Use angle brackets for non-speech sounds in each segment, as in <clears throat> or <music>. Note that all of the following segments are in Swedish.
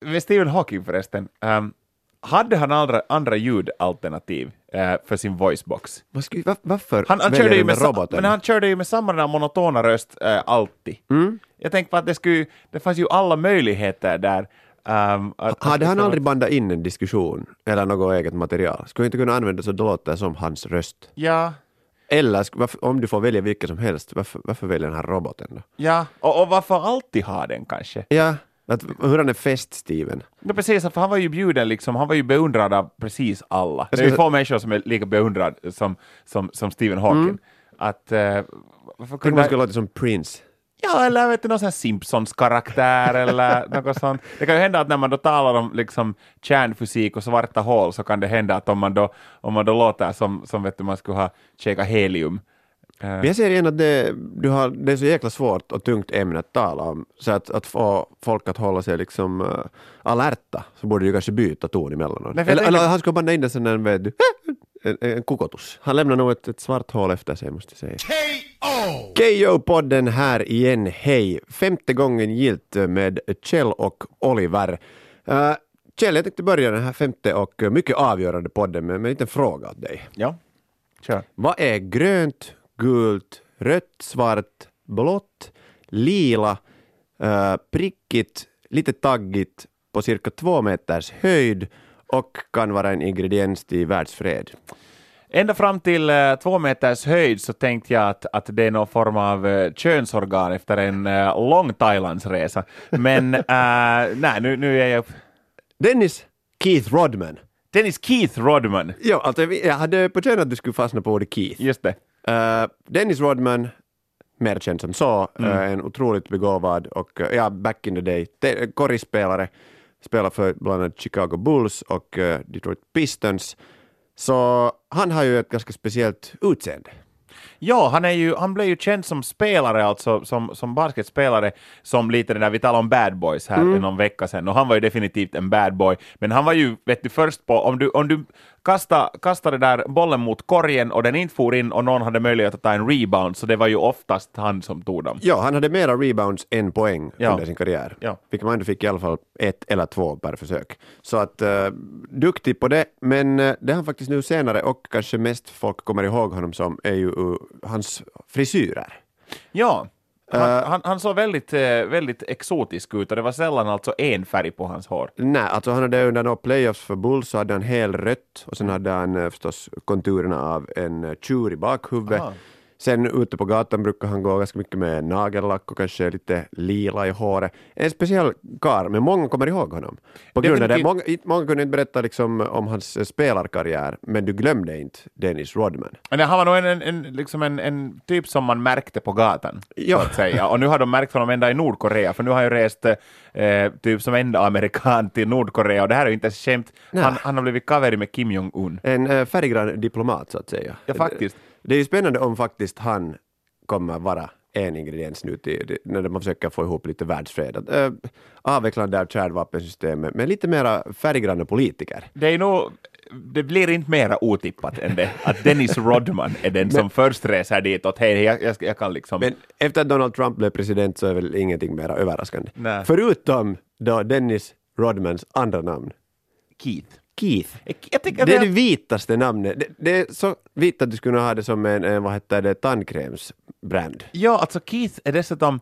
med Stephen Hawking förresten, um, hade han andra, andra ljudalternativ uh, för sin voicebox? Var, varför Han, han, körde ju med, sa, roboten? men han körde ju med samma den här monotona röst uh, alltid. Mm. Jag tänkte på att det, skulle, det fanns ju alla möjligheter där. Um, att, Hade han aldrig bandat in en diskussion eller något eget material? Skulle inte kunna använda så det låter som hans röst? Ja, Eller om du får välja vilka som helst, varför, varför väljer den här roboten då? ja. Och, och varför alltid ha den kanske? Ja, att, hur han är fest, Steven. Ja, precis, för han var ju bjuden, liksom, han var ju beundrad av precis alla. Det är ju få människor som är lika beundrad som, som, som Stephen Hawking. Att, uh, Tänk om han skulle låta som Prince. Ja, eller vet du, någon sån här Simpsons-karaktär eller <laughs> något sånt. Det kan ju hända att när man då talar om liksom kärnfysik och svarta hål så kan det hända att om man då, om man då låter som, som vet du, man skulle ha käkat helium. Eh, Men jag ser igen att det, du har, det är så jäkla svårt och tungt ämne att tala om, så att, att få folk att hålla sig liksom uh, alerta, så borde du kanske byta ton emellanåt. Eller, tänker- eller han skulle banda in en sån där, vet du, en, en kokotus. Han lämnar nog ett, ett svart hål efter sig, måste jag säga. KO-podden här igen, hej! Femte gången gilt med Kjell och Oliver. Uh, Kjell, jag tänkte börja den här femte och eh, mycket avgörande podden med, med en liten fråga åt dig. ja, kör. Vad är grönt, gult, rött, svart, blått, lila, eh, prickigt, lite taggigt på cirka två meters höjd och kan vara en ingrediens till världsfred? Ända fram till eh, två meters höjd så tänkte jag att, att det är någon form av uh, könsorgan efter en eh, lång Thailandsresa. Men <laughs> eh, nej, nu, nu är jag... Dennis Keith Rodman. Dennis Keith Rodman, Ja, alltså, jag hade på känn att du skulle fastna på ordet Keith. just det. Eh, Dennis Rodman, mer känd som så, eh, en otroligt begåvad och eh, ja, back in the day, te- korgspelare, spelar för bland annat Chicago Bulls och eh, Detroit Pistons. Så han har ju ett ganska speciellt utseende. Ja, han, är ju, han blev ju känd som spelare, alltså som, som basketspelare, som lite det där, vi talade om bad boys här mm. någon vecka sedan, och han var ju definitivt en bad boy, men han var ju, vet du, först på, om du, om du kastade, kastade där bollen mot korgen och den inte for in och någon hade möjlighet att ta en rebound, så det var ju oftast han som tog dem. Ja, han hade mera rebounds än poäng Ja. under sin karriär, Ja. vilket man ändå fick i alla fall ett eller två per försök. Så att uh, duktig på det, men uh, det han faktiskt nu senare och kanske mest folk kommer ihåg honom som är ju uh, hans frisyrer. Ja, han, han, han såg väldigt, eh, väldigt exotisk ut och det var sällan alltså en färg på hans hår. Nej, alltså han hade under några playoffs för Bulls så hade han hel rött och sen hade han eh, förstås konturerna av en eh, tjur i bakhuvudet. Ah. Sen ute på gatan brukar han gå ganska mycket med nagellack och kanske lite lila i håret. En speciell karl, men många kommer ihåg honom. På grund av det. Många, många kunde inte berätta liksom om hans eh, spelarkarriär, men du glömde inte Dennis Rodman. Men han var nog en, en, en, liksom en, en typ som man märkte på gatan, Ja. så att säga. Och nu har de märkt honom ända i Nordkorea, för nu har jag rest eh, typ som enda amerikan till Nordkorea, och det här är ju inte ens skämt. Han, han har blivit kaveri med Kim Jong-Un. En eh, färggrann diplomat så att säga. Ja, faktiskt. Det är ju spännande om faktiskt han kommer vara en ingrediens nu till, när man försöker få ihop lite världsfred. Att, äh, avvecklande av kärnvapensystemet med lite mera färggranna politiker. Det är nog, det blir inte mera otippat än det, att Dennis Rodman är den <laughs> som först reser dit och hej, jag, jag, jag kan liksom... Men efter att Donald Trump blev president så är väl ingenting mera överraskande. Nej. Förutom då Dennis Rodmans andra namn. Keith. Keith. Det är det, vitaste namnet. Det, det är så vitt att du skulle ha det som en, en vad heter det, tandkrämsbrand. Ja, alltså Keith är dessutom,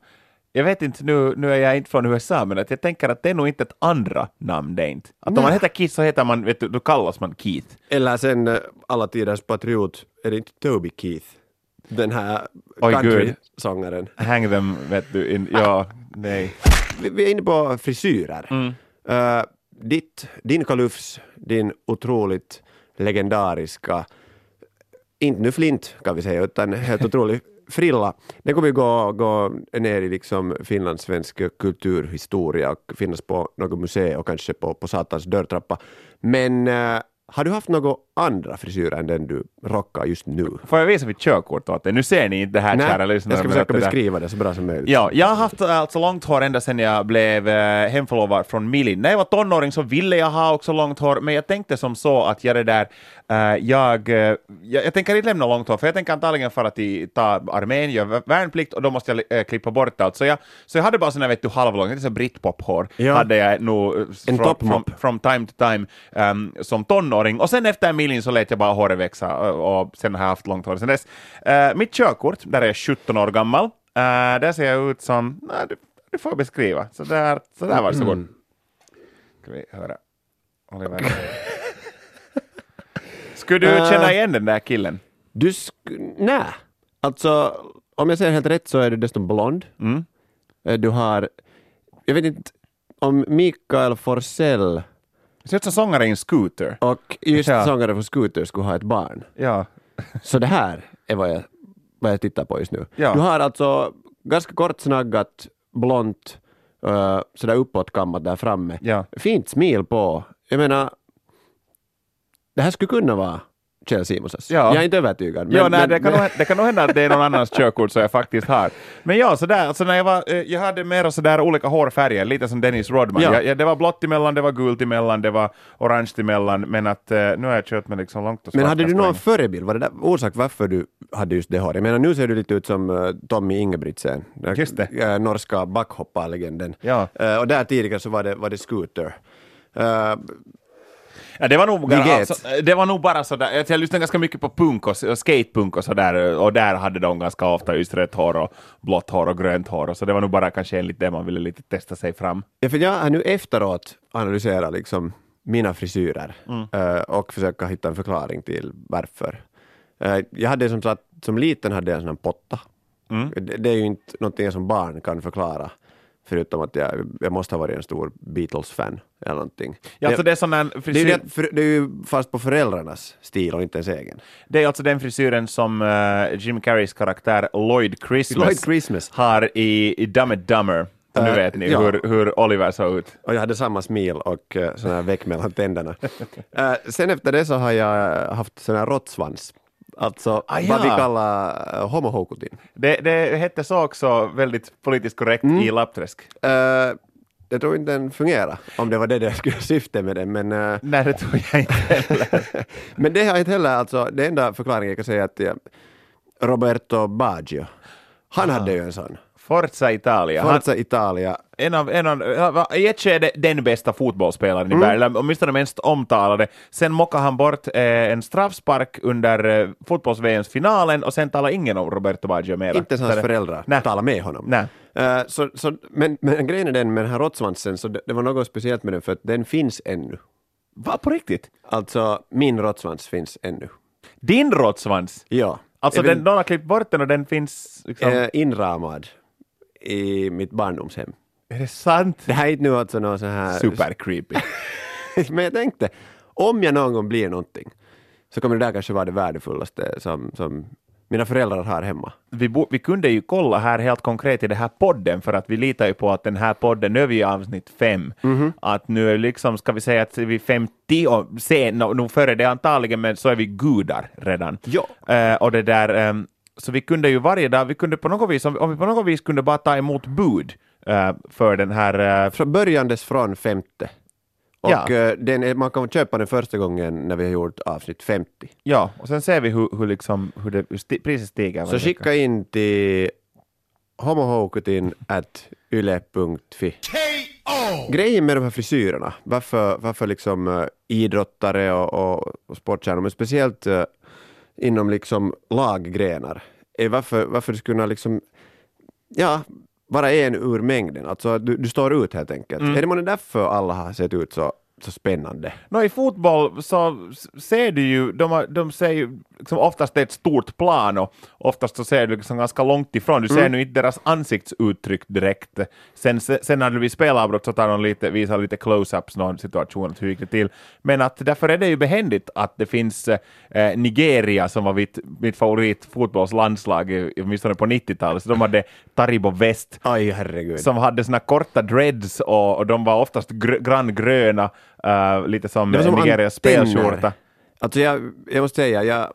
jag vet inte, nu, nu är jag inte från USA, men att jag tänker att det är nog inte ett andra namn det inte. Att om Nej. man heter Keith så heter man, vet du, då kallas man Keith. Eller sen eh, alla tiders patriot, är det inte Toby Keith? Den här country-sångaren. Hang them, vet du, in, ja, nej. Vi, vi är inne på frisyrer. Mm. Eh, ditt, din kalufs, din otroligt legendariska, inte nu flint kan vi säga, utan helt otrolig <laughs> frilla. Den kommer ju gå, gå ner i liksom finlandssvensk kulturhistoria och finnas på något museum och kanske på, på Satans dörrtrappa. Men eh, har du haft några andra frisyrer än den du rockar just nu? Får jag visa mitt körkort åt dig? Nu ser ni inte det här, Nej, kära lyssnare. jag ska försöka det beskriva det så bra som möjligt. Ja, jag har haft alltså långt hår ända sedan jag blev eh, hemförlovad från Milin. När jag var tonåring så ville jag ha också långt hår, men jag tänkte som så att jag det där, eh, jag, eh, jag, jag tänker inte lämna långt hår, för jag tänker antagligen för att i, ta armén, göra värnplikt och då måste jag eh, klippa bort allt. Så jag, så jag hade bara här vet du halvlångt, lite så britpop-hår, Ja. hade jag nog eh, En from, from, from time to time ehm, som tonåring. Och sen efter Milin så lät jag bara håret växa och, och sen har jag haft långt hår sen dess. Eh, mitt körkort, där är jag 17 år gammal, uh, där ser jag ut som, nej, du, du får beskriva. Så där, så där var det så gott. Ska vi höra. Oliver. <laughs> Skulle du Eh. känna igen den där killen? Du sk- nej, alltså om jag säger helt rätt så är du dessutom blond. Mm. Du har, jag vet inte om Mikael Forsell Det ser ut som sångare i en scooter. och just Ja. sångare för Scooter skulle ha ett barn. Ja. Så det här är vad jag, vad jag tittar på just nu. Ja. Du har alltså ganska kortsnaggat, blont, uh, sådär uppåtkammat där framme. Ja. Fint smil på. Jag menar, det här skulle kunna vara Kjell Simonsens. Ja. Jag är inte övertygad. Men, ja, nej, men, det, kan men, nog, det kan nog hända att det är någon annans körkort som jag faktiskt har. Men ja, sådär, alltså när jag var, eh, jag hade mera sådär olika hårfärger, lite som Dennis Rodman. Ja. Jag, jag, det var blått emellan, det var gult emellan, det var orange emellan, men att eh, nu har jag kört med liksom långt och men hade du någon förebild? Var det där orsak varför du hade just det håret? Jag menar, nu ser du lite ut som uh, Tommy Ingebrigtsen, Just det. eh, norska backhopparlegenden. Ja. Eh, och där tidigare så var det, var det Scooter. Eh, Ja, det, var nog, alltså, det var nog bara sådär, jag lyssnade ganska mycket på punk och, skatepunk och sådär, och där hade de ganska ofta just rött hår och blått hår och grönt hår, och så det var nog bara kanske enligt det man ville lite testa sig fram. Ja, för jag har nu efteråt analyserat liksom mina frisyrer eh, och försöka hitta en förklaring till varför. Eh, jag hade som sagt, som liten hade jag en sån här potta. Det, det är ju inte någonting jag som barn kan förklara, förutom att jag, jag måste ha varit en stor Beatles-fan eller någonting. Ja, alltså det, är sån där det, är ju frisyr, det, det är ju fast på föräldrarnas stil och inte ens egen. det är alltså den frisyren som eh, Jim Carreys karaktär Lloyd Christmas, Lloyd Christmas. har i, i Dumb and Dumber. Och nu Eh, vet ni ja. hur, hur Oliver såg ut. Och jag hade samma smil och uh, sån här väck mellan tänderna. <laughs> Eh, sen efter det så har jag haft sån här råttsvans. Alltså Ah, vad vi ja. kallar uh, homohokutin. Det, det hette så också väldigt politiskt korrekt Mm. i Lappträsk. Uh, jag tror inte den fungerar, om det var det det skulle <laughs> syfte med den. Men, uh, Nej, det tror jag inte heller. <laughs> men det har inte heller, alltså, det enda förklaringen jag kan säga är att uh, Roberto Baggio, han hade ju en sån. Forza Italia. Han, Forza Italia. en av, en av, i ett skede den bästa fotbollsspelaren i världen, eller åtminstone mest omtalade. Sen mockade han bort eh, en straffspark under eh, fotbolls-VMs finalen och sen talade ingen om Roberto Baggio mera. Inte ens hans Så föräldrar Nej. talar med honom. Nej. Eh, så, så, men, men grejen är den med den här råttsvansen, så det, det var något speciellt med den för att den finns ännu. Va, på riktigt? Alltså, min råttsvans finns ännu. Din råttsvans? Ja. Alltså den, någon har klippt bort den och den finns liksom... eh, inramad i mitt barndomshem. är det sant? Det här är inte nu alltså någon så här... Super creepy. <laughs> Men jag tänkte, om jag någon gång blir någonting, så kommer det där kanske vara det värdefullaste som, som mina föräldrar har hemma. vi, bo, vi kunde ju kolla här helt konkret i den här podden, för att vi litar ju på att den här podden, nu är vi i avsnitt fem, Mhm. att nu är liksom, ska vi säga att vi är 50, och sen, no, nog före det antagligen, men så är vi gudar redan. Ja. Eh, och det där, ehm, så vi kunde ju varje dag, vi kunde på något vis, om, vi- på något vis kunde bara ta emot bud eh, för den här eh, Från börjandes från femte. Och Ja. eh, den är, man kan köpa den första gången när vi har gjort avsnitt 50. Ja, och sen ser vi hur, hur, liksom, hur, det, hur sti, priset stiger. Så skicka in till homohokutin at yle.fi. Grejen med de här frisyrerna, varför, varför liksom idrottare och, och, och sportstjärnor, men speciellt inom liksom laggrenar, är varför, varför det skulle kunna liksom, ja, vara en ur mängden. Alltså du, du står ut helt enkelt. Är det månne därför alla har sett ut så, så spännande? Nå, I fotboll så ser du ju, de, de ser ju liksom oftast det är ett stort plan och oftast så ser du liksom ganska långt ifrån. Du ser nu inte deras ansiktsuttryck direkt. Sen, sen när det blir spelavbrott så tar de lite, visar lite close-ups någon situation, hur gick det till. Men att därför är det ju behändigt att det finns eh, Nigeria som var mitt, mitt favoritfotbollslandslag, åtminstone på 90-talet, så de hade Taribo West Aj som hade såna korta dreads och, och de var oftast gr- granngröna uh, lite som, som Nigerias spelskjorta. Alltså jag, jag måste säga, jag,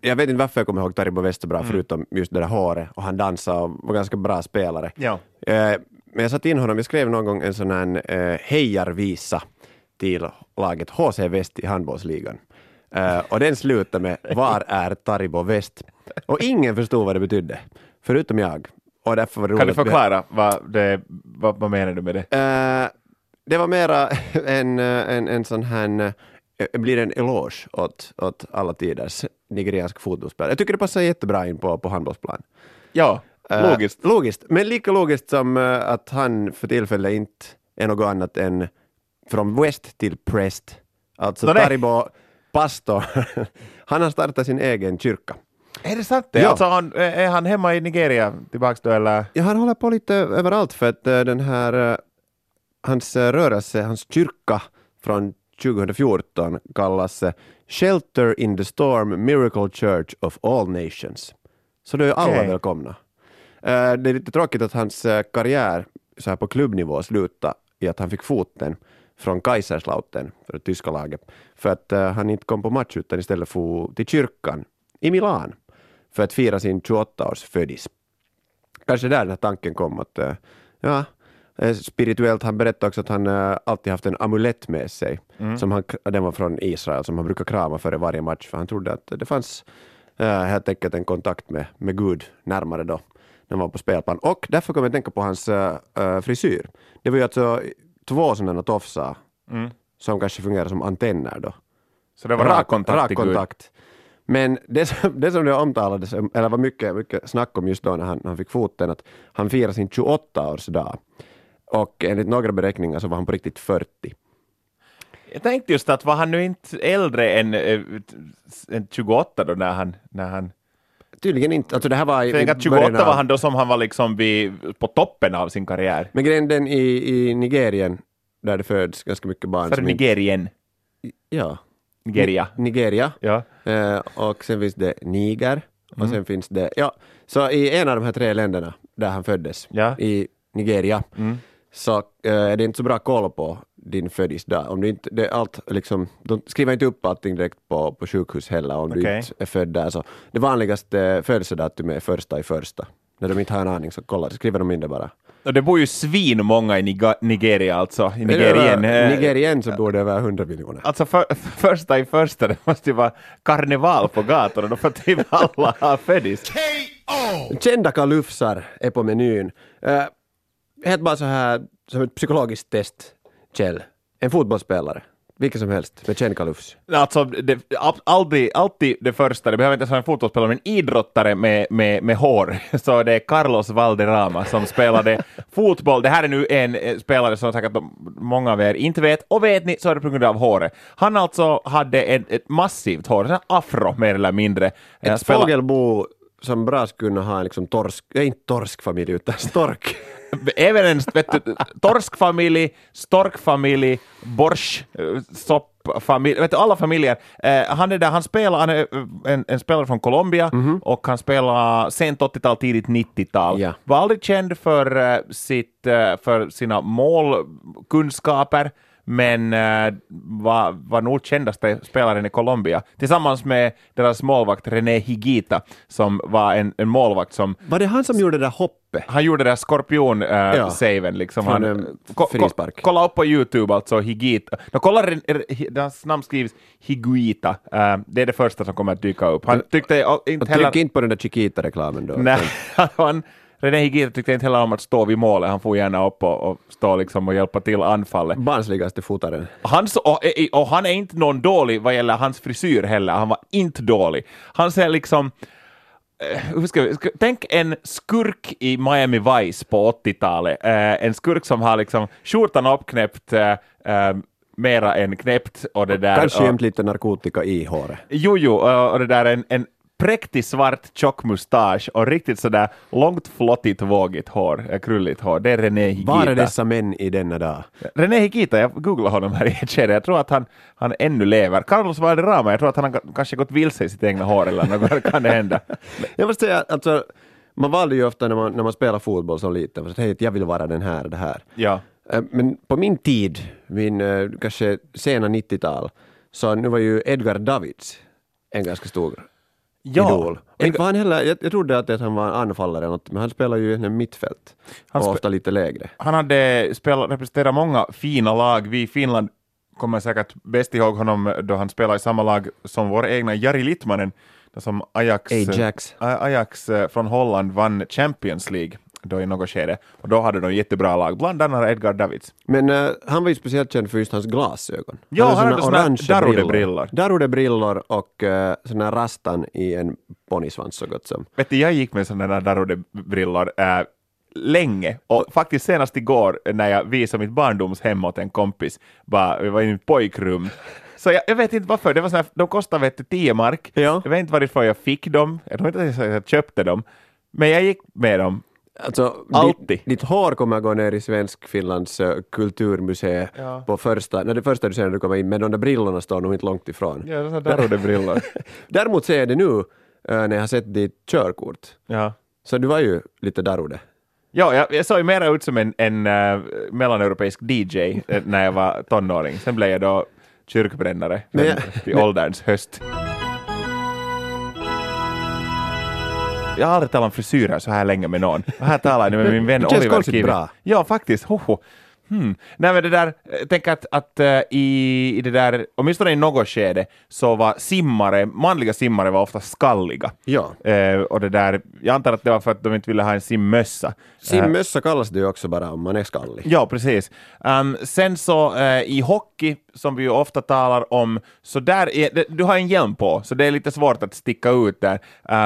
jag vet inte varför jag kommer ihåg Taribo Westerbra Mm. förutom just det där håret och han dansade och var ganska bra spelare. Ja. Eh, men jag satte in honom, jag skrev någon gång en sån här eh, hejarvisa till laget HC Väst i handbollsligan. Eh, och den slutade med Var är Taribo West? Och ingen förstod vad det betydde, förutom jag. Och därför var det Kan du förklara vad, det, vad, vad menar du med det? Eh, det var mera <laughs> en, eh, en, en sån här, eh, blir en eloge åt, åt alla tiders nigeriansk fotbollsspelare. Jag tycker det passar jättebra in på, på handbollsplan. Ja, Eh, logiskt. logiskt, men lika logiskt som eh, att han för tillfället inte är något annat än från West till Prest. Alltså nej. Taribo pastor, <laughs> han har startat sin egen kyrka. Är det sant det? Ja. Alltså, han, är han hemma i Nigeria tillbaks då eller? Ja, han håller på lite överallt för att eh, den här, hans eh, rörelse, hans kyrka från 2014 kallas eh, Shelter in the Storm Miracle Church of All Nations. Så då är alla Okej. välkomna. Eh, Det är lite tråkigt att hans karriär så här på klubbnivå slutade i att han fick foten från Kaiserslautern, för det tyska laget, för att han inte kom på match utan istället for till kyrkan i Milan för att fira sin 28-års födis kanske där den här tanken kom att ja, spirituellt, han berättade också att han eh, alltid haft en amulett med sig, som han, den var från Israel, som han brukar krama före varje match, för han trodde att det fanns eh, helt enkelt en kontakt med, med Gud närmare då, när han var på spelplan. Och därför kommer jag att tänka på hans eh, eh, frisyr. Det var ju alltså två sådana tofsar som kanske fungerar som antenner då. Så det var rak kontakt rak till Gud. kontakt. Men det som, det som det omtalades, eller var mycket, mycket snack om just då när han, han fick foten, att han firar sin 28-årsdag. Och enligt några beräkningar så var han på riktigt 40. Jag tänkte just att var han nu inte äldre än, eh, än 28 då när han, när han Tydligen inte. Alltså det här var i, i att 28 början av- var han då som han var liksom vid, på toppen av sin karriär. Men grejen den i, i Nigerien, där det föds ganska mycket barn. Det som inte- Nigerien. Ja. Nigeria. Nigeria. Ja. Eh, och sen finns det Niger. Och sen finns det, ja, så i en av de här tre länderna där han föddes, Ja. i Nigeria, så eh, är det inte så bra koll på din födelsedag. Om du inte, det är allt, liksom, de skriver inte upp allting direkt på, på sjukhus heller om du Okej. inte är född där. Så det vanligaste födelsedatumet är första i första. När de inte har en aning så kollar, skriver de in det bara. Och det bor ju svin många i Niga- Nigeria alltså. I Nigerien. Eh, Nigerien så bor det över 100 miljoner. Alltså för, första i första, det måste ju vara karneval på gatorna då för att typ alla har födis. Kända kalufsar är på menyn. Helt bara så här, som ett psykologiskt test, Kjell. En fotbollsspelare, vilken som helst, med känd kalufs. Alltså, det, all- alltid, alltid det första, det behöver inte ens vara en fotbollsspelare, men idrottare med, med, med hår. <laughs> Så det är Carlos Valderrama som spelade <laughs> fotboll. Det här är nu en eh, spelare som säkert många av er inte vet, och vet ni så är det på grund av håret. Han alltså hade ett, ett massivt hår, en afro mer eller mindre. Ett spelade- fågelbo som bra skulle kunna ha en liksom torsk, äh, inte torskfamilj utan stork. <laughs> Även en vet du, torskfamilj, storkfamilj, borsch, eh, soppfamilj, vet du, alla familjer. Eh, han är där, han spelar, han är eh, en, en spelare från Colombia och han spelar sent 80-tal, tidigt 90-tal. Ja. Var aldrig känd för, sitt, för sina målkunskaper, men eh, var, var nog kändaste spelaren i Colombia. Tillsammans med deras målvakt René Higuita, som var en, en målvakt som Var det han som gjorde det där hoppet? han gjorde det där Ja. skorpion-saven. liksom. Från Han, en ko- ko- kolla upp på YouTube, alltså Higita. No, kolla, hans namn skrivs Higuita. Eh, det är det första som kommer att dyka upp. Han tyckte inte heller... tryck inte på den där Chiquita-reklamen då. Nej, <laughs> han, René Higuita tyckte inte heller om att stå vid målet. Han får gärna upp och, och stå liksom och hjälpa till anfallet. Barnsligaste fotaren. Hans, och, och han är inte någon dålig vad gäller hans frisyr heller. Han var inte dålig. Han ser liksom... eh, ska vi, ska, tänk en skurk i Miami Vice på 80-talet. Eh, en skurk som har liksom skjortan uppknäppt, eh, eh, mera än knäppt och det där. Kanske jämt lite narkotika i håret. Jo, jo, och och det där en, en präktig svart tjock mustasch och riktigt sådär långt flottigt vågigt hår, eh, krulligt hår. Det är René Higuita. Var är dessa män i denna dag? René Higuita, jag googlade honom här i ett skede, jag tror att han, han ännu lever. Carlos Valderrama, jag tror att han har kanske gått vilse i sitt egna hår eller något, kan det hända? <laughs> Jag måste säga, alltså, man valde ju ofta när man, när man spelar fotboll som liten, för att hej, jag vill vara den här, det här. Ja. Eh, Men på min tid, min eh, kanske sena 90-tal, så nu var ju Edgar Davids en ganska stor idol. Inte var han heller, jag, jag trodde att, han var en anfallare eller något, men han spelar ju en mittfält. Han och ofta lite lägre. Han hade spelat, representerat många fina lag. Vi i Finland kommer säkert bäst ihåg honom då han spelade i samma lag som vår egna Jari Littmanen, som Ajax, Ajax. Ajax eh, från Holland vann Champions League då i något skede. Och då hade de jättebra lag, bland annat Edgar Davids. Men eh, han var ju speciellt känd för just hans glasögon. Ja, han hade såna orangea Darude-brillor. Darude-brillor och uh, sån här rastan i en ponnysvans så gott som. Vet du, jag gick med sådana där Darude-brillor äh, länge och faktiskt senast igår när jag visade mitt barndomshem åt en kompis, bara, vi var i ett pojkrum, så jag, jag vet inte varför, det var såna de kostade vet du, 10 mark, Ja. jag vet inte varför jag fick dem, jag tror inte att jag köpte dem, men jag gick med dem. Alltså, Alltid. Ditt, ditt hår kommer gå ner i Svensk-Finlands uh, kulturmuseum Ja. på första, när det första du ser när du kommer in, men de där brillorna står nog inte långt ifrån. Ja, såna Darude-brillor. <laughs> Däremot ser jag det nu eh, när jag har sett ditt körkort. ja. Så du var ju lite Darude. Ja, jag, jag såg ju mera ut som en, en uh, mellaneuropeisk DJ eh, när jag var tonåring. Sen blev jag då kyrkbrännare Men i ålderns höst. Jag har aldrig talat om frisyrer så här länge med någon. Och här talar jag nu med min vän Det känns Oliver konstigt Kivi. bra. Ja, faktiskt. Hoho. Hmm. Nej men det där, jag tänker att, att eh, i, i det där, åtminstone i något skede, så var simmare, manliga simmare var ofta skalliga. Ja. Eh, och det där, jag antar att det var för att de inte ville ha en simmössa. Eh, Simmössa kallas det ju också bara om man är skallig. Ja, precis. Um, sen så eh, i hockey, som vi ju ofta talar om, så där är, det, du har en hjälm på, så det är lite svårt att sticka ut där.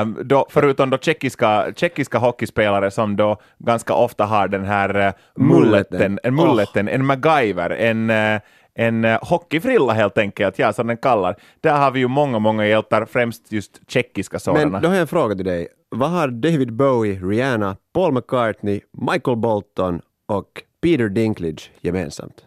Um, då, förutom då tjeckiska, tjeckiska hockeyspelare som då ganska ofta har den här mulleten, en mulleten, en MacGyver, en eh, en eh, hockeyfrilla helt enkelt, ja, som den kallar. Där har vi ju många, många hjältar, främst just tjeckiska sådana. Men då har jag en fråga till dig. Vad har David Bowie, Rihanna, Paul McCartney, Michael Bolton och Peter Dinklage gemensamt?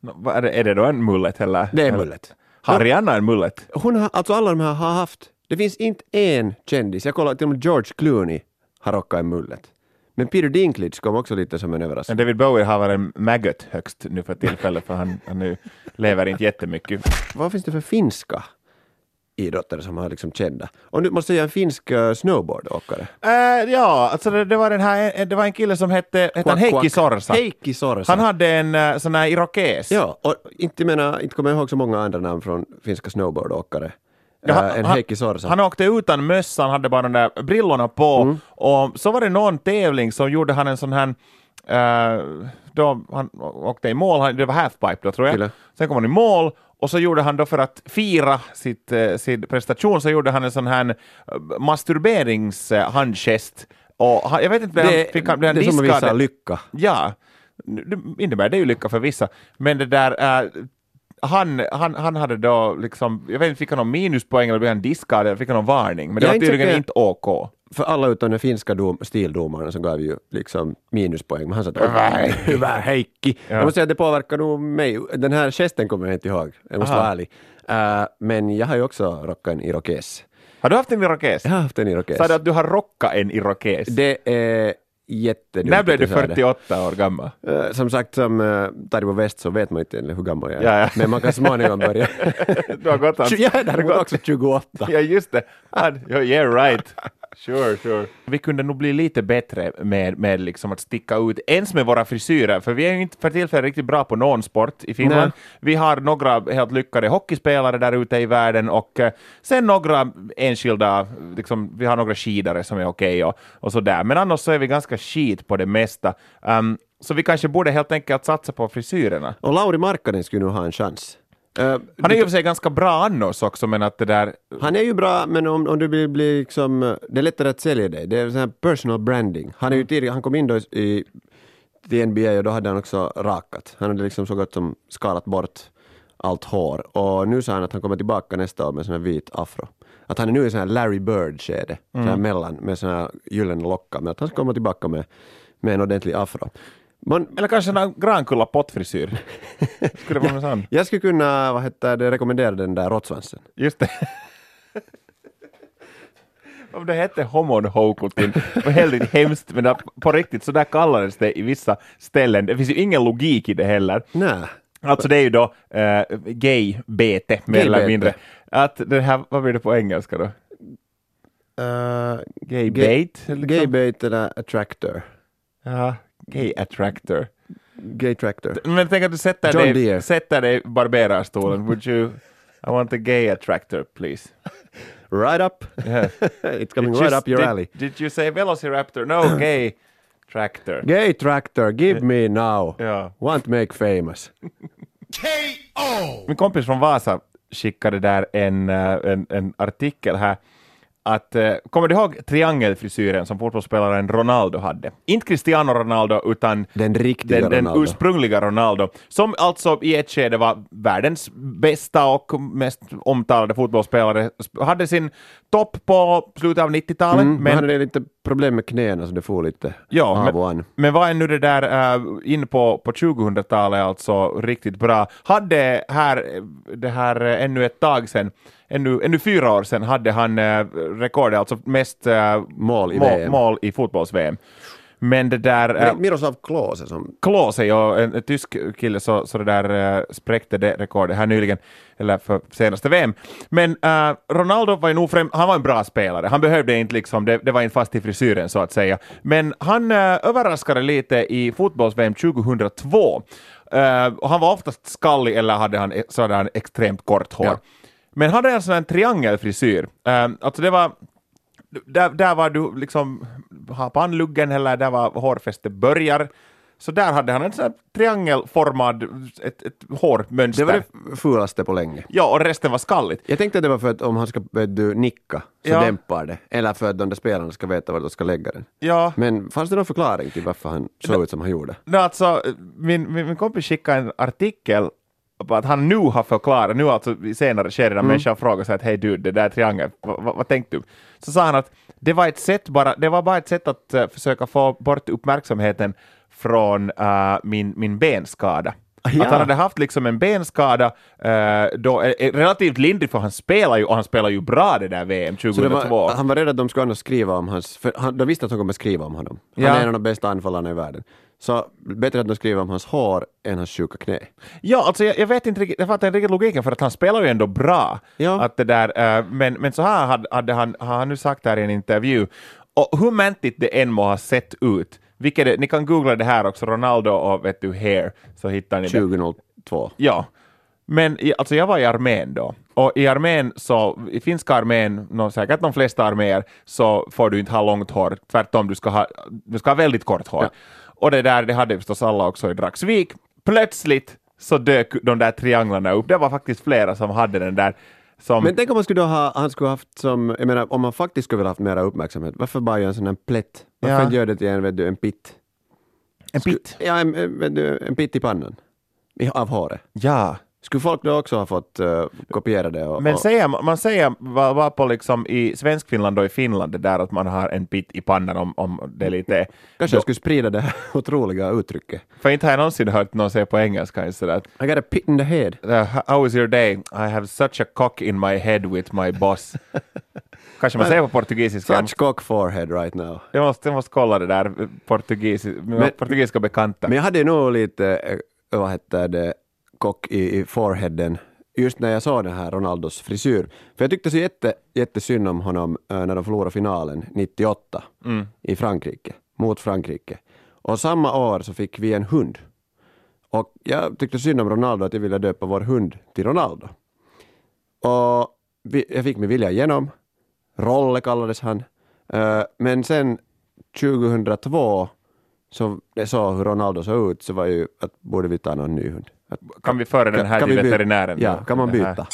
Vad är, det, är det då en mullet eller? Det är mullet. Har Rihanna en mullet? Hon har, alltså alla de här har haft, det finns inte en kändis, jag kollar till och med George Clooney har rockat en mullet. Men Peter Dinklage kom också lite som en överraskning. David Bowie har väl en maggot högst nu för tillfället, för han, han nu lever inte jättemycket. Vad finns det för finska idrottare som har liksom kända? Och nu måste jag säga en finsk uh, snowboardåkare. Äh, ja, alltså det, det var den här, det var en kille som hette, hette Quack, Heikki. Sorsa. Heikki Sorsa. Han hade en uh, sån här irokes. Ja, och inte, menar, inte kommer jag ihåg så många andra namn från finska snowboardåkare. Ja, Ja, han- en han- Heikki Sorsa. Han åkte utan mössan, hade bara de där brillorna på Mm. och så var det någon tävling som gjorde han en sån här eh, då han åkte i mål, han, det var halfpipe då tror jag. Kyllä. Sen kom han i mål och så gjorde han då för att fira sitt, eh, sin prestation så gjorde han en sån här eh, masturberingshandgest och han, jag vet inte, blev han, det, fick han, blev han det är som att diskad? visa lycka. Ja, det innebär det ju lycka för vissa. Men det där, äh, han, han, han hade då liksom, jag vet inte, fick han någon minuspoäng eller blev han diskad eller fick han någon varning? Men det Jag var tydligen säker. inte OK. För alla utom den finska dom, stildomaren som gav ju liksom minuspoäng. Men han sa att Hyvä Heikki." hyvä Heikki. Ja. Jag måste säga att det påverkar nog mig. Den här gesten kommer jag inte ihåg. Jag måste Aha. vara ärlig. Uh, men jag har ju också rockat en irokes. Har du haft en irokes? Jag har haft en irokes. Sa du att du har rockat en irokes? Det är jättedumt. När blev du att jag sa det. 48 år gammal? Eh, som sagt, som uh, Taribo West så vet man inte hur gammal jag är. Ja, ja. Men man kan småningom <laughs> börja. Du har gått hans... jag är däremot också 28. Ja, just det. Yeah, right. Sure, sure. Vi kunde nog bli lite bättre med, med liksom att sticka ut, ens med våra frisyrer, för vi är ju inte för tillfället riktigt bra på någon sport i Finland. Nej. Vi har några helt lyckade hockeyspelare där ute i världen och eh, sen några enskilda, liksom, vi har några skidare som är okej och, och sådär, men annars så är vi ganska skit på det mesta. Um, så vi kanske borde helt enkelt satsa på frisyrerna. Och Lauri Markkanen skulle nog ha en chans. Eh, Han är ju för sig ganska bra annars också, men att det där... Han är ju bra, men om, om du vill bli liksom, det är lättare att sälja dig. Det är sån här personal branding. Han, är ju tidigare, han kom in då i, till NBA och då hade han också rakat. Han hade liksom så gott som skalat bort allt hår. Och nu sa han att han kommer tillbaka nästa år med sån här vit afro. Att han är nu i sån här Larry Bird-skede, här mellan, med sån här gyllene lockar. Men att han ska komma tillbaka med, med en ordentlig afro. Man, Eller kanske en Grankulla pottfrisyr. <laughs> Skulle vara sån? jag skulle kunna vad heter det, rekommendera den där råttsvansen. Just det. <laughs> om det hette homon var helt hemskt, men på riktigt så där kallades det i vissa ställen. Det finns ju ingen logik i det heller. Nej. Alltså det är ju då uh, gay-bete, mer Gay eller mindre. Att det här, vad blir det på engelska då? Uh, Gay Gay- bait? liksom? gay eller attractor? Ja, gay attractor. Gay tractor. Men tänk att du sätter John dig, Deere. sätter dig i barberarstolen. Would you, I want a gay attractor please. <laughs> Right up. Yeah. <laughs> It's coming Did right you- up your did, alley. Did you say velociraptor? No, <clears throat> gay tractor. Gay tractor, give me now. Ja. Want make famous. <laughs> Min kompis från Vasa skickade där en, eh, en, en artikel här att, eh, kommer du ihåg triangelfrisyren som fotbollsspelaren Ronaldo hade? Inte Cristiano Ronaldo utan Den riktiga den, den Ronaldo. ursprungliga Ronaldo, som alltså i ett skede var världens bästa och mest omtalade fotbollsspelare, Sp- hade sin topp på slutet av 90-talet, Mm, men men han hade lite problem med knäna så det får lite Ja, av och an. Men vad är nu det där uh, in på, på 2000-talet alltså riktigt bra? Hade här, eh, det här eh, ännu ett tag sedan, ännu, ännu fyra år sedan hade han uh, rekordet, alltså mest uh, Mål i mål, mål i fotbolls-VM. Men det där, uh, Miroslav Klose som... Klose, ja, en, en tysk kille, så, så det där uh, spräckte det rekordet här nyligen, eller för senaste VM. Men uh, Ronaldo var ju nog främ, han var en bra spelare, han behövde inte liksom, det, det var inte fast i frisyren så att säga. Men han uh, överraskade lite i fotbolls-VM 2002. Uh, och han var oftast skallig eller hade han, så hade han extremt kort hår. Ja. Men hade en sån här triangelfrisyr. Uh, alltså det var där, där var du liksom har pannluggen eller där var hårfästet börjar. Så där hade han en sån här triangelformad, ett, ett hårmönster. Det var det fulaste på länge. Ja, och resten var skalligt. Jag tänkte att det var för att om han ska du, nicka så Ja. dämpar det. Eller för att de där spelarna ska veta var de ska lägga den. Ja, Men fanns det någon förklaring till varför han såg ut som han gjorde? no, alltså, min, min, min kompis skickade en artikel att han nu har förklarat, nu alltså i senare skede när människan frågar sig att hej du, det där triangeln, vad, tänkte du? Så sa han att det var ett sätt bara, det var bara ett sätt att eh, försöka få bort uppmärksamheten från eh, min, min benskada. ja. Att han hade haft liksom en benskada, uh, då, eh, eh, relativt lindrigt för han spelar ju, och han spelar ju bra det där VM Så det 2002. var, han var rädd att de skulle skriva om hans... För han, de visste att de kommer skriva om honom. Han Ja. är en av de bästa anfallarna i världen. Så bättre att de skriver om hans hår än hans sjuka knä. Ja, alltså jag, jag vet inte riktigt, jag fattar inte riktigt logiken för att han spelar ju ändå bra. Ja. Att det där, eh, men, men så här hade, hade han, har han nu sagt här i en intervju. Och hur mäntigt det än må ha sett ut, vilket det, ni kan googla det här också, Ronaldo och vet du, hair, så hittar ni det. 2002. Ja. Men i- alltså jag var i armén då, och i armén så, i finska armén, no, säkert de flesta arméer, så får du inte ha långt hår, tvärtom, du ska ha, du ska ha väldigt kort hår. Ja. Och det där, det hade förstås alla också i Dragsvik. Plötsligt så dök de där trianglarna upp, det var faktiskt flera som hade den där som... Men tänk om man skulle ha, han skulle haft som, jag menar om man faktiskt skulle vilja haft mera uppmärksamhet, varför bara göra en sån här plätt? Varför Ja. göra det till en, vet du, en pitt? en bit. Ja, en, en, en pitt i pannan. Av håret. Ja. Skulle folk då också ha fått uh, kopiera det? Och, Men säger, man säger var, var på liksom i Svenskfinland och i Finland det där att man har en bit i pannan om, om det är lite... kanske jag skulle sprida det här <laughs> otroliga uttrycket. För inte har jag någonsin hört någon säga på engelska just sådär I got a pit in the head. Uh, how was your day? I have such a cock in my head with my boss. <laughs> Kanske man säger på portugisiska. Such cock forehead right now. Jag måste, jag måste kolla det där eh, portugis, Men- portugisiska bekanta. Men jag hade nog lite, eh, vad heter det, kock i, i foreheaden just när jag såg den här Ronaldos frisyr. För jag tyckte så jätte, jättesynd om honom eh, när de förlorade finalen 98 i Frankrike, mot Frankrike. Och samma år så fick vi en hund. Och jag tyckte synd om Ronaldo att jag ville döpa vår hund till Ronaldo. Och vi, jag fick min vilja igenom. Rolle kallades han. Eh, men sen 2002 så jag såg hur Ronaldo såg ut så var ju att borde vi ta någon ny hund. Kan vi föra den här kan till veterinären? Ja, då? kan man byta?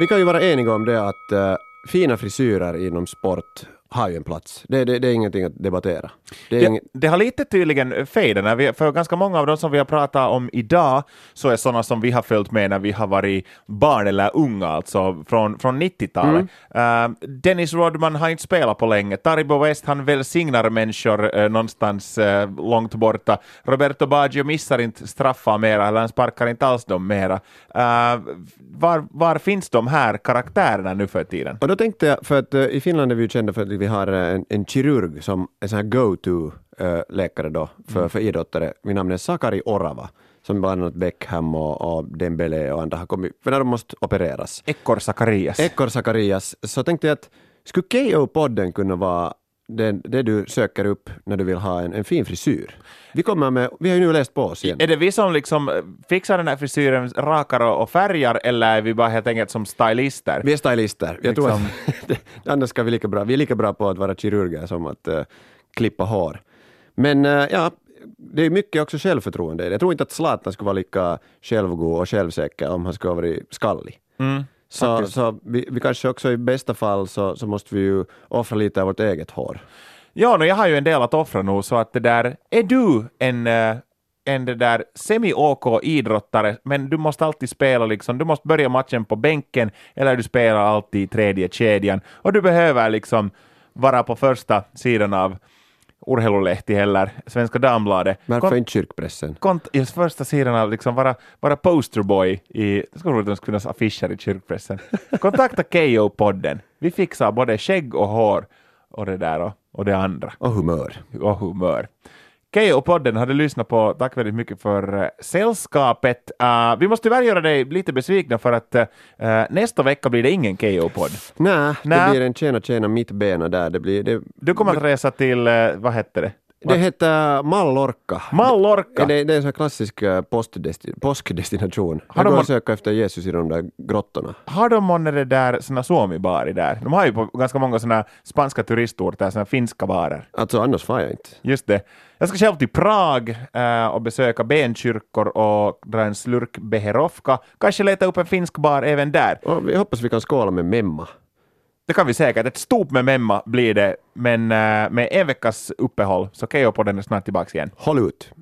Vi kan ju vara eniga om det att eh, fina frisyrer inom sport har ju en plats. Det, det, det är ingenting att debattera. Det, Det, ing- det har lite tydligen fejdat, för ganska många av de som vi har pratat om idag så är sådana som vi har följt med när vi har varit barn eller unga, alltså från, från 90-talet. Mm. Uh, Dennis Rodman har inte spelat på länge, Taribo West han välsignar människor uh, någonstans uh, långt borta, Roberto Baggio missar inte straffar mera, eller han sparkar inte alls dem mera. Var, var finns de här karaktärerna nu för tiden? Och då tänkte jag, för att i Finland är vi ju kända för att vi har eh, en, en kirurg som är sån här go-to-läkare då för, för idrottare. Min namn är Sakari Orava, som bland annat Beckham och, och Dembele och andra har kommit, för när de måste opereras. Eckor Zacharias. Ekor Sakarias, så tänkte jag att skulle KO-podden kunna vara det, det du söker upp när du vill ha en, en fin frisyr? Vi kommer med, vi har ju nu läst på oss igen. Är det vi som liksom fixar den här frisyren, rakar och och färgar, eller är vi bara helt enkelt som stylister? Vi är stylister. Jag tror Liksom. att <laughs> annars ska vi lika bra. Vi är lika bra på att vara kirurger som att eh, klippa hår. Men eh, ja, det är mycket också självförtroende. Jag tror inte att Zlatan skulle vara lika självgod och självsäker om han skulle ha varit skallig. Mm, Så, faktiskt. så vi, vi kanske också i bästa fall så, så måste vi ju offra lite av vårt eget hår. Ja, no, jag har ju en del att offra nu, så att det där, är du en, eh, en det där semi-OK idrottare, men du måste alltid spela liksom, du måste börja matchen på bänken, eller du spelar alltid i tredje kedjan, och du behöver liksom vara på första sidan av Urheilulehti eller Svenska Dagbladet. Varför inte kyrkpressen? kont- just första sidan av liksom vara, vara posterboy i, det skulle roligt om det skulle finnas affischer i kyrkpressen. <laughs> Kontakta KO-podden. Vi fixar både skägg och hår och det där och, och det andra Och humör. och humör. KO-podden har du lyssnat på. Tack väldigt mycket för uh, sällskapet. Uh, vi måste tyvärr göra dig lite besvikna för att uh, nästa vecka blir det ingen KO-podd. Nej, det blir en tjäna tjäna mittbena där. Det, blir, det, Du kommer att resa till, uh, vad hette det? Det heter Mallorca. Mallorca. Det, det är en sån klassisk postdesti- påskdestination. Har de går och söker efter Jesus i de där grottorna. Har de månne det där såna suomi-bari där? De har ju på ganska många såna spanska turistorter såna finska barer. Alltså annars far jag inte. Just det. Jag ska själv till Prag eh, och besöka benkyrkor och dra en slurk beherovka. Kanske leta upp en finsk bar även där. Och vi hoppas vi kan skåla med Memma. Det kan vi säkert. Ett stop med memma blir det, men eh, med en veckas uppehåll så kan jag på den snart tillbaka igen. Håll ut!